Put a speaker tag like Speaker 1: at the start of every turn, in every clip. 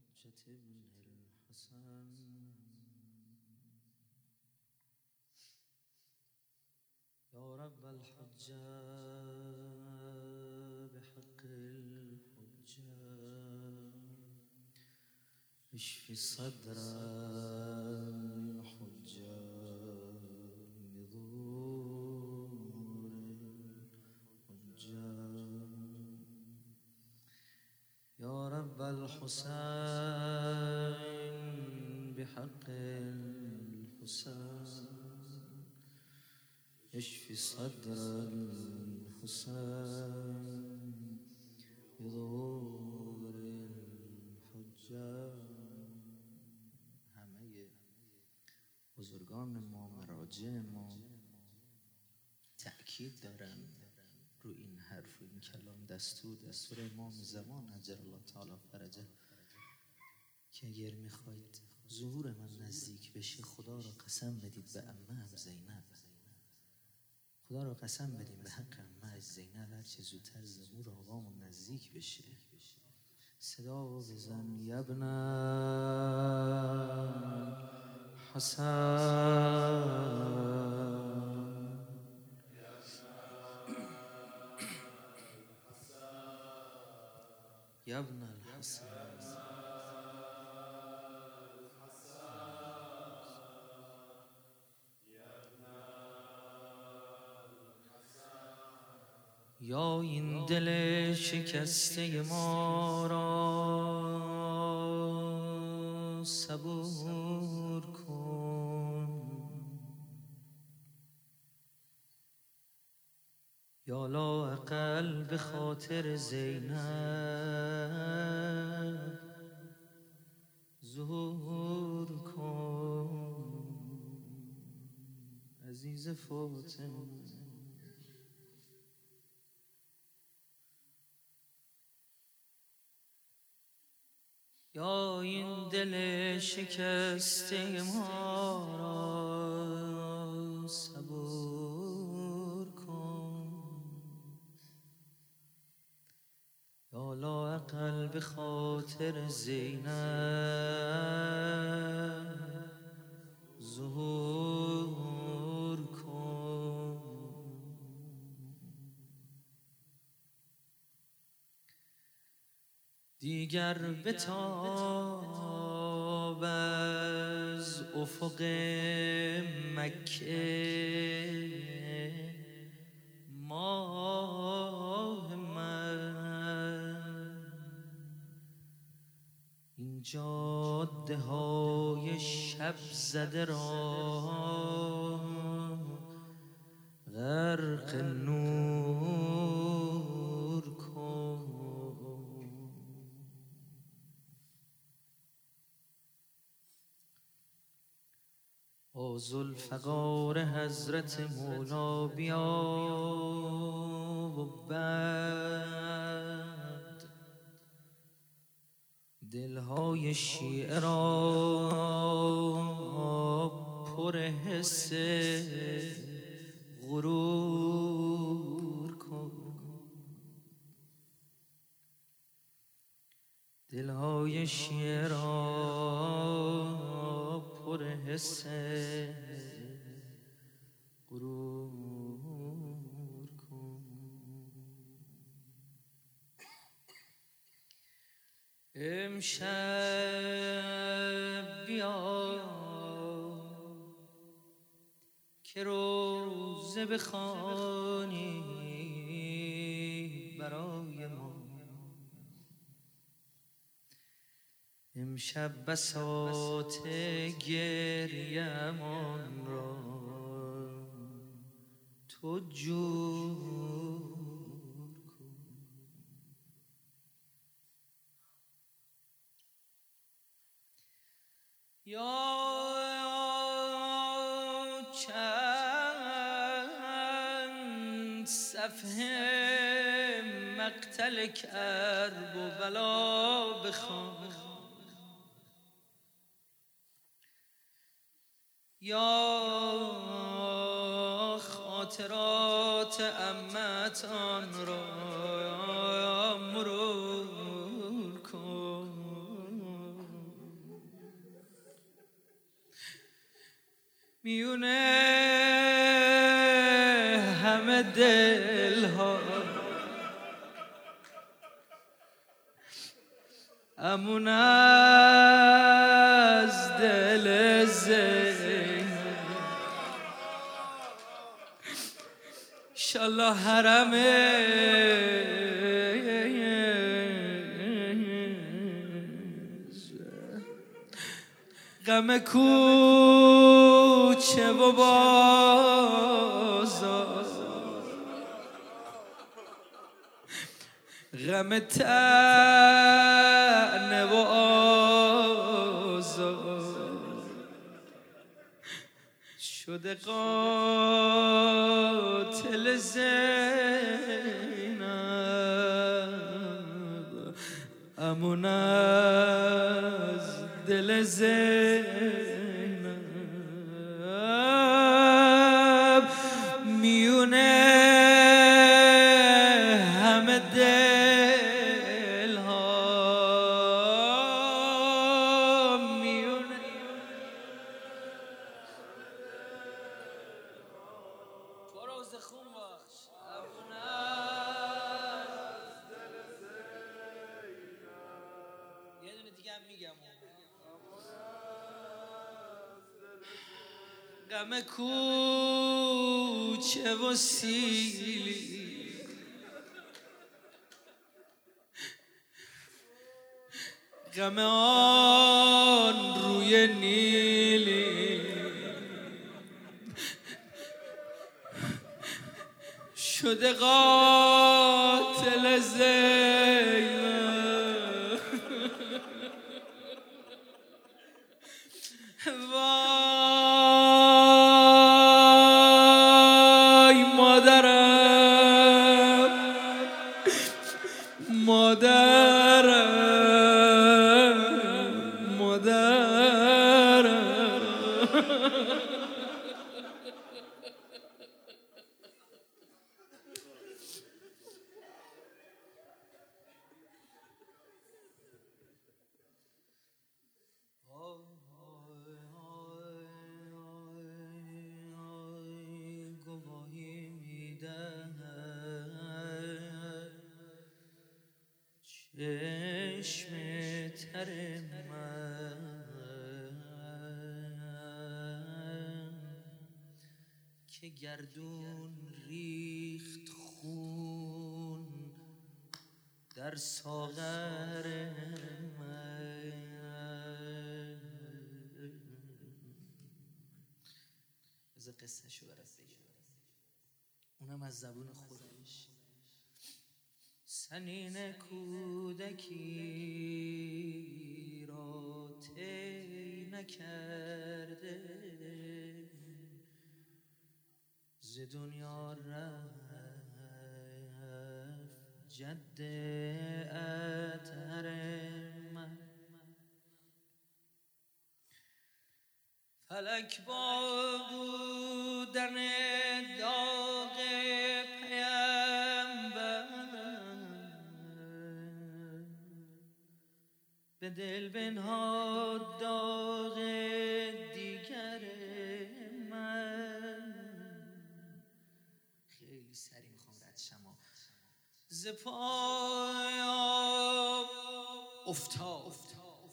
Speaker 1: الحجة ابن الحسن. يا رب الحجة بحق الحجة. اشفي صدر الحسين بحق الحسين. اشفي صدر الحسين. دستور دستور امام زمان عجل الله تعالی فرجه که اگر می‌خواید ظهور من نزدیک بشه خدا را قسم بدید به امه هم زینب. خدا را قسم بدیم به حق امه زینب هر چه زودتر ظهور آقامون نزدیک بشه. صدا بزن یبن حسن. یبن الحسن. یا این دل شکسته ما را صبور کن. یا لا اقل به خاطر زینب یا این دل شکسته ما را صبور کن. یا لا اقل به خاطر زینب ظهور دیگر بتاب از افق مکه. ماه من. این جاده های شب زده را غرق نور ذوالفقار حضرت مولا بیا و بعد. دلهای شیعه را پر حس غرور کن. دلهای شیعه را حس غرور کن. امشب بیا که روزه بخوانی. امشب بساط گریمان را. تو جور یا چند صفحه مقتل کرب و بلا بخوان. یا خاطرات امتان را مرور کن. میونه همه دل ها امون حرمه. غم کوچه و بازار. غم تنه شده قاتل زینب. امون از دل زینب. غم کوچه و سیلی. غم آن روی نیلی. شده قاتل زینب گردون ریخت خون در ساغر من. بذار قصه شو برات اونم از زبون خودش. سنین کودکی را طی نکرده دنیا رفت جد اطهر من. فلک با بودن داغ پیمبر به دل بنهاد داغ ز پایم افتاد.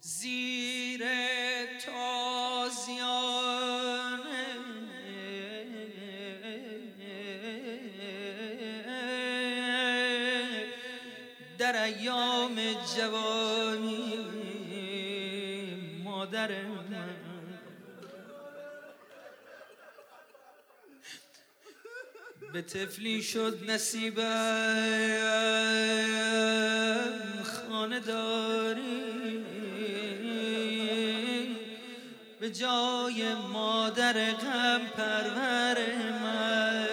Speaker 1: زیر تازیان در ایام جوانی مادر من. به تفلی شد نصیبم خانه داری به جای مادر غم پرور من.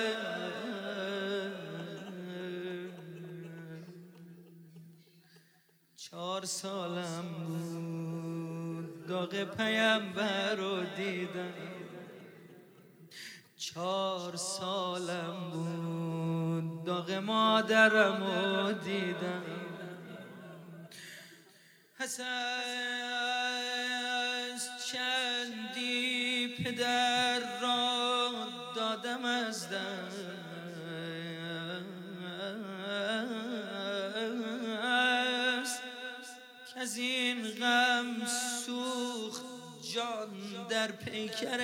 Speaker 1: چهار سالم بود داغ پیمبر رو دیدم. چهار سالم بود. داغ مادرم رو دیدم. از چندی پدر را دادم از دست. که از این غم سوخت جان در پیکر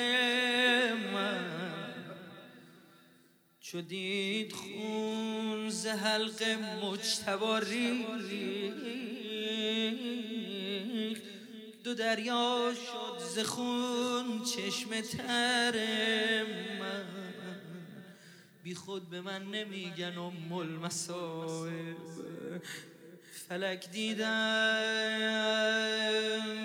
Speaker 1: من. چو دید خون ز حلق مجتباری دو دریا شد ز خون چشم تر من. بی خود به من نمیگن ام المصائب فلک دیدم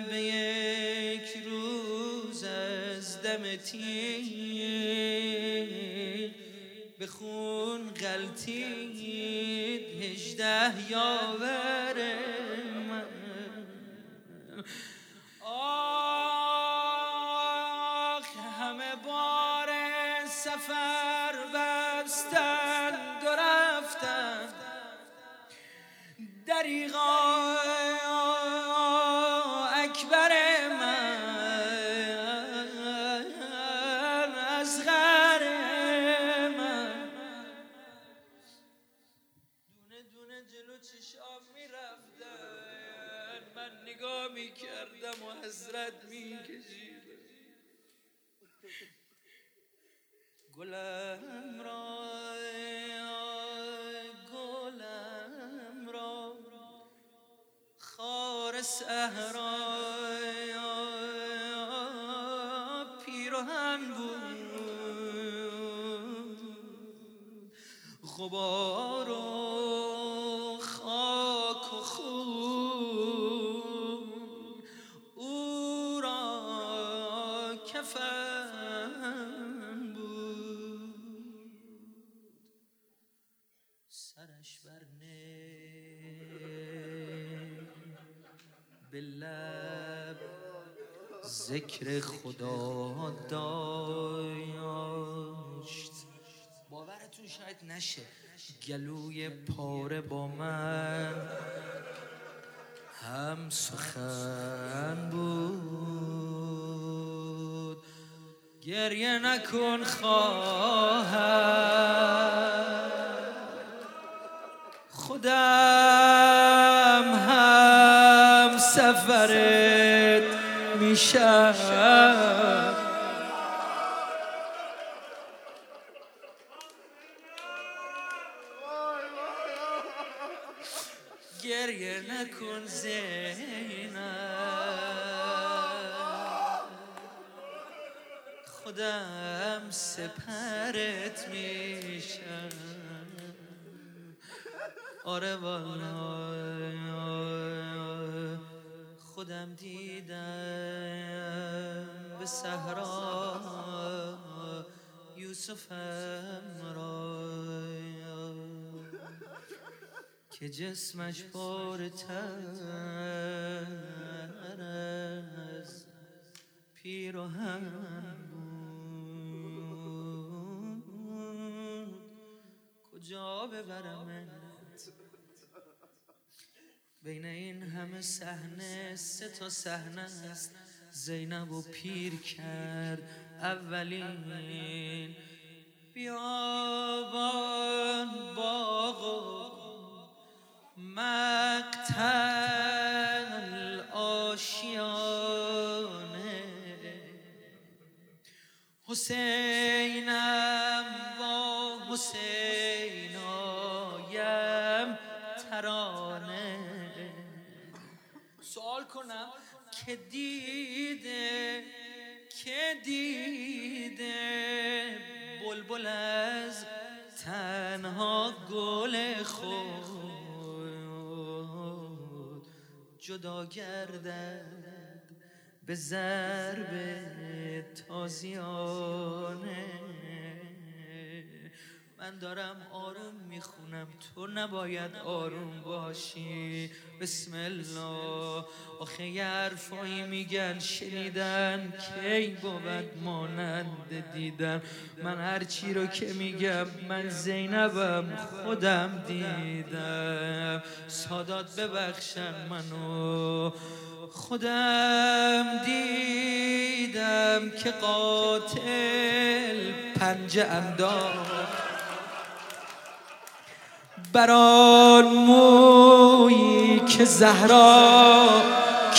Speaker 1: به یک روز از دم تیر. خون غلطید هجده یاور من. آخ همه بار سفر بستند و رفتند غبار و خاک و خون. او را کفن بود. سرش بر به لب ذکر خدا باورتون شاید نشه. گلوی پاره با من. هم سخن بود. گریه نکن خواهم خودم هم سفرت میشم گریه نکن زینب. خودم سپرت میشم. آره والا. خودم دیدم به صحرا یوسفم را. که جسمش پر تر از پیراهن بود. کجا ببرمت بین این همه صحنه سه تا صحنه است. زینب و پیر کرد اولین بیابان باغ مقتل آشیانه حسینم با حسینایم ترانه. سوال کنم که دیده که دیده بلبل از تنها گل خود. جدا گردد به ضرب تازیانه. من دارم آروم می‌خونم. تو نباید آروم باشی. بسم الله. آخه یه حرفایی میگن شنیدن کی بود مانند دیدن. من هرچی رو که میگم من زینبم خودم دیدم. سادات ببخشن منو. خودم دیدم که قاتل پنجه انداخت. بران مویی که زهرا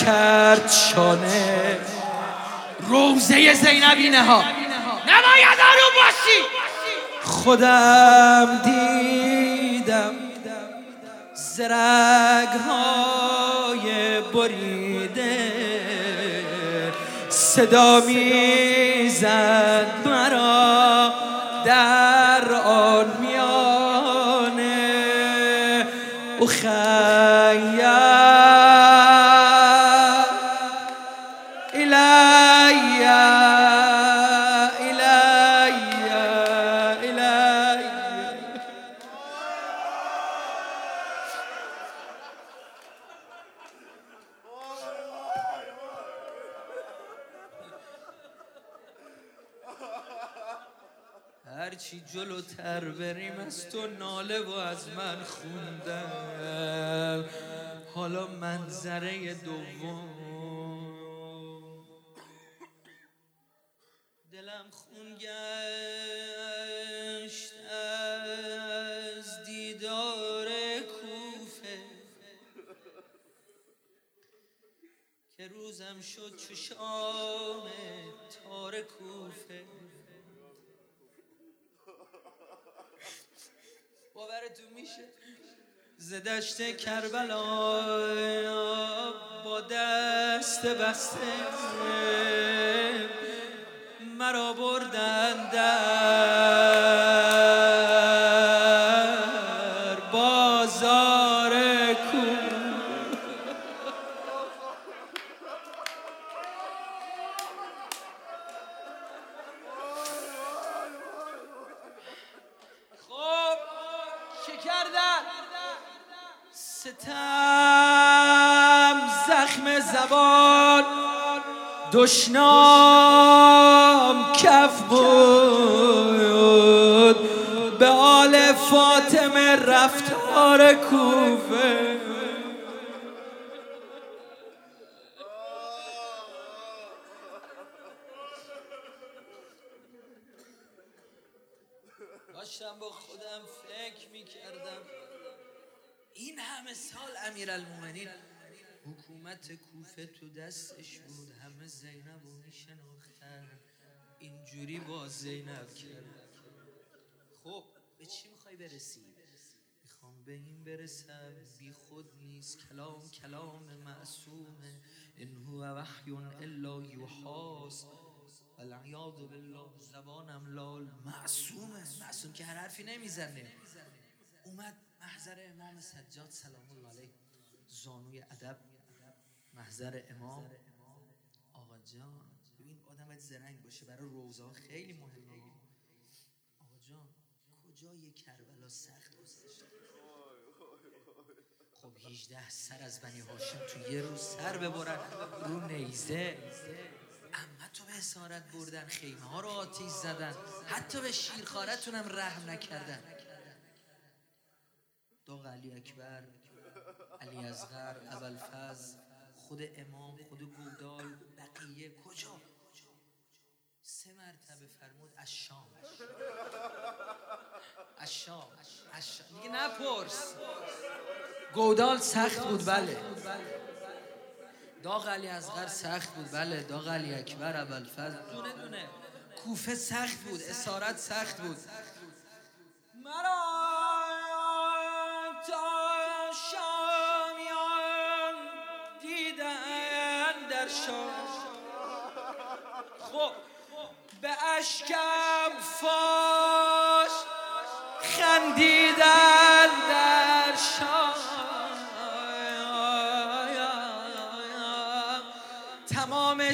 Speaker 1: کرد شانه.
Speaker 2: روزه زینبینه ها نباید آروم باشی.
Speaker 1: خودم دیدم زرگ های بریده. صدا می‌زد مرا. خون گشت از دیدار کوفه. که روزم شد چو شام تار کوفه. باورتون میشه؟ زدشت کربلا با دست بسته. مرا بردن در بازار کو. خب چه کردن ستم زخم زبان. دشنام کف بود. به آل فاطمه رفتار کوفه. داشتم با خودم فکر می‌کردم. این همه سال امیرالمومنین حکومت کوفه تو دستش بود. همه زینب رو میشناختن. اینجوری با زینب کرد خب به چی می‌خوای برسی؟ می‌خوام به این برسم. بی خود نیست. کلام کلام معصومه. ان هو وحی الا یوحاس والعیاذ بالله زبانم لال. معصومه. معصوم که هر حرفی نمی‌زنه. اومد محضر امام سجاد سلام الله علیه زانوی ادب. محضر امام. آقا جان ببین آدم باید زرنگ باشه برای روزا خیلی مهمه. آقا جان کجای کربلا سخت گذشت خب 18 سر از بنی هاشم تو یه روز سر ببرن. رو نیزه. اما تو به اسارت بردن خیمه ها رو آتیش زدن. حتی به شیرخارتون هم رحم نکردن. داغ علی اکبر علی ازغر ابوالفضل. خود امام خود گودال بقیه کجا؟ سه مرتبه فرمود از شام. از شام دیگه نپرس. گودال سخت بود بله. داغ علی اصغر سخت بود بله. داغ علی اکبر ابوالفضل. دونه دونه. کوفه سخت بود اسارت سخت بود.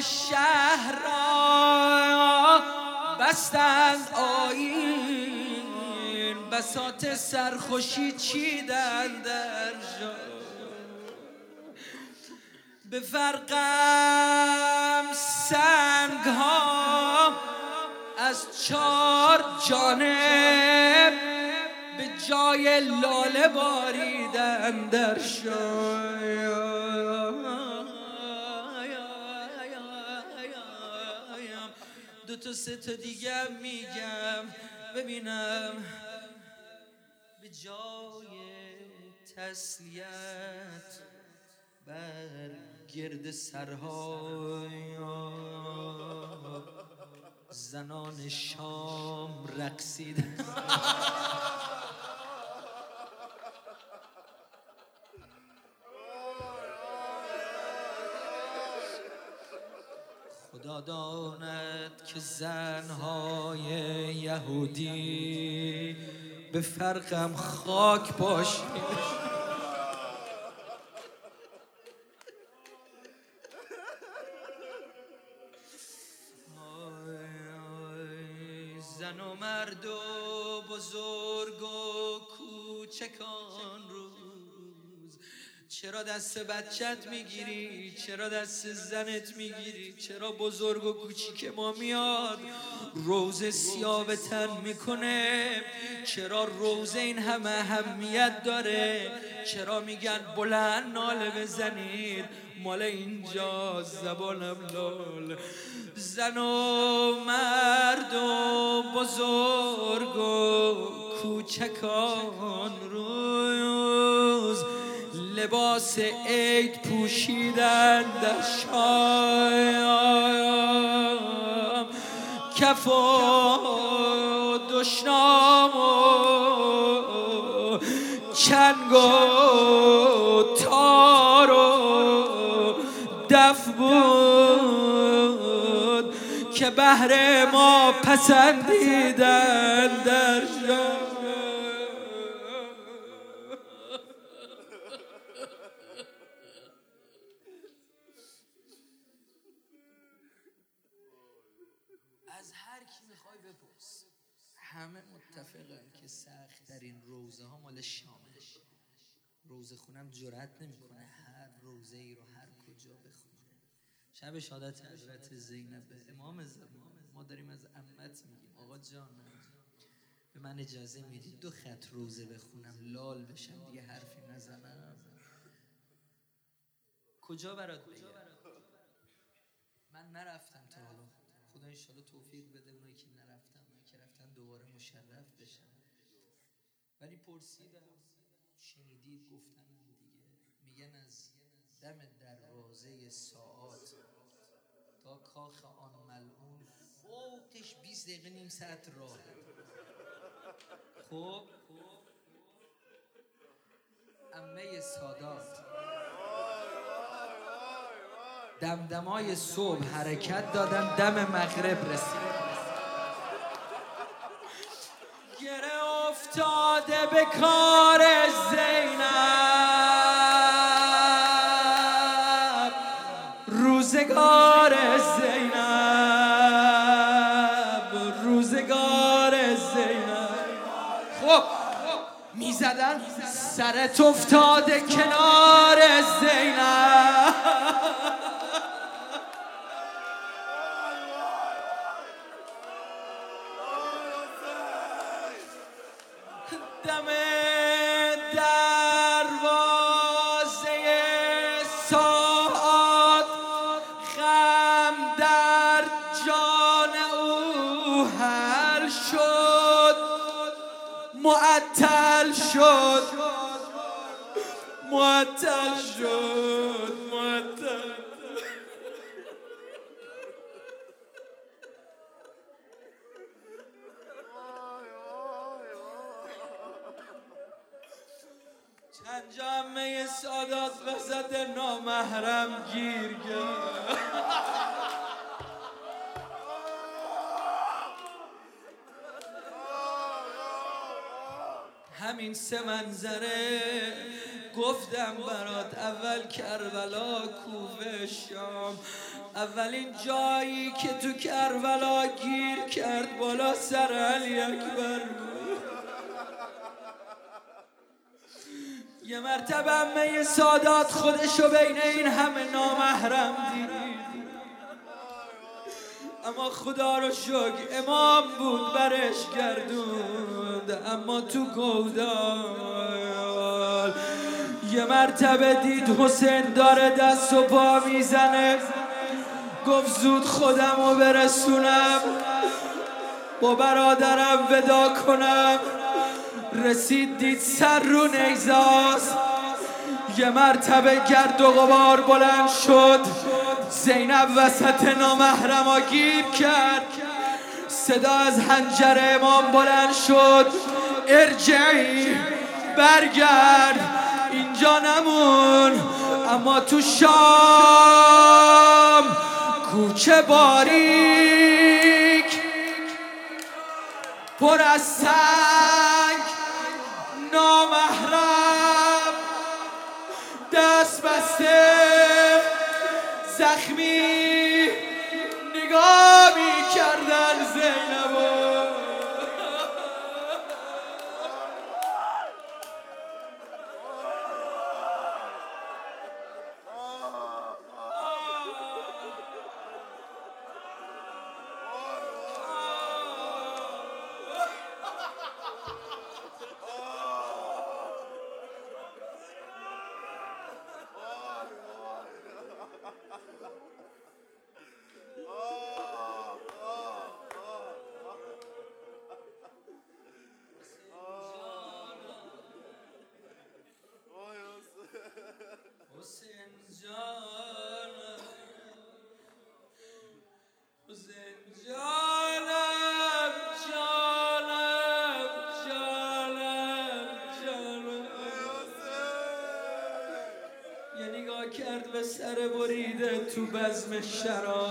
Speaker 1: شهر را بستند آیین. بسات سرخوشی چیدن در جا؟ به فرقم سنگ ها از چار جانب به جای لاله باریدن در تا سه تا دیگه میگم. ببینم. به جای تسلیت بر گرد سرهای زنان شام رقصیدن. خدا داند که زنهای یهودی به فرقم خاک باشید زن و مرد و بزرگ و کوچکان روز چرا دست بچت می‌گیری؟ چرا دست زنت می‌گیری؟ چرا بزرگ و کوچیک ما میاد؟ روز سیاه تن می‌کنه. چرا روز این همه اهمیت داره؟ چرا میگن بلند ناله بزنید؟ مال اینجا زبانم لال. زن و مرد و بزرگ و کوچکان لباس عید پوشیدن در شایم. کف و دشنام و چنگ و تار و دف بود که بهر ما پسندیدن در از هر کی می‌خوای بپرس همه متفقن که سخت در این مال شامه روزه خونم جرأت نمی‌کنه هر روزه ای رو هر کجا بخونه. شب شهادت حضرت زینب امام زمان. ما داریم از امت میگیم. آقا جان به من اجازه می‌دید دو خط روزه بخونم لال بشم دیگه حرفی نزنم؟ کجا برات بگم؟ من نرفتم تا حالا. خدا انشالله توفیق بده اونایی که نرفتم اونایی که رفتن دوباره مشرف بشن. ولی پرسیدم شنیدید گفتن دیگه. میگن از دم دروازه ساعات تا کاخ آن ملعون فوقش 20 دقیقه نیم ساعت راه. خب؟ امه سادات. دمدمای صبح حرکت دادن دم مغرب رسید. افتاده به کار زینب. روزگار زینب. روزگار زینب. خب می‌زدن سرت افتاده کنار زینب. وسط نامحرم گیر کرد همین سه منظره گفتم برات اول کربلا کوفه شام. اولین جایی که تو کربلا گیر کرد بالا سر علی اکبر بود
Speaker 2: یه مرتبه همه سادات خودشو بین این همه نامحرم دید. اما خدا رو شکر امام بود برش گردوند. اما تو گودال یه مرتبه دید حسین داره دست و پا می‌زنه. گفت زود خودم رو برسونم. با برادرم ودا کنم. رسید دید سر رو نیزاست یه مرتبه گرد و غبار بلند شد. زینب وسط نامحرما گیر کرد. صدا از هنجر امام بلند شد. ارجعی برگرد. اینجا نمون اما تو شام کوچه باریک. پر از سنگ. نامحرم. دست بسته زخمی نگاه می کردن زینبو تو بزم شراب.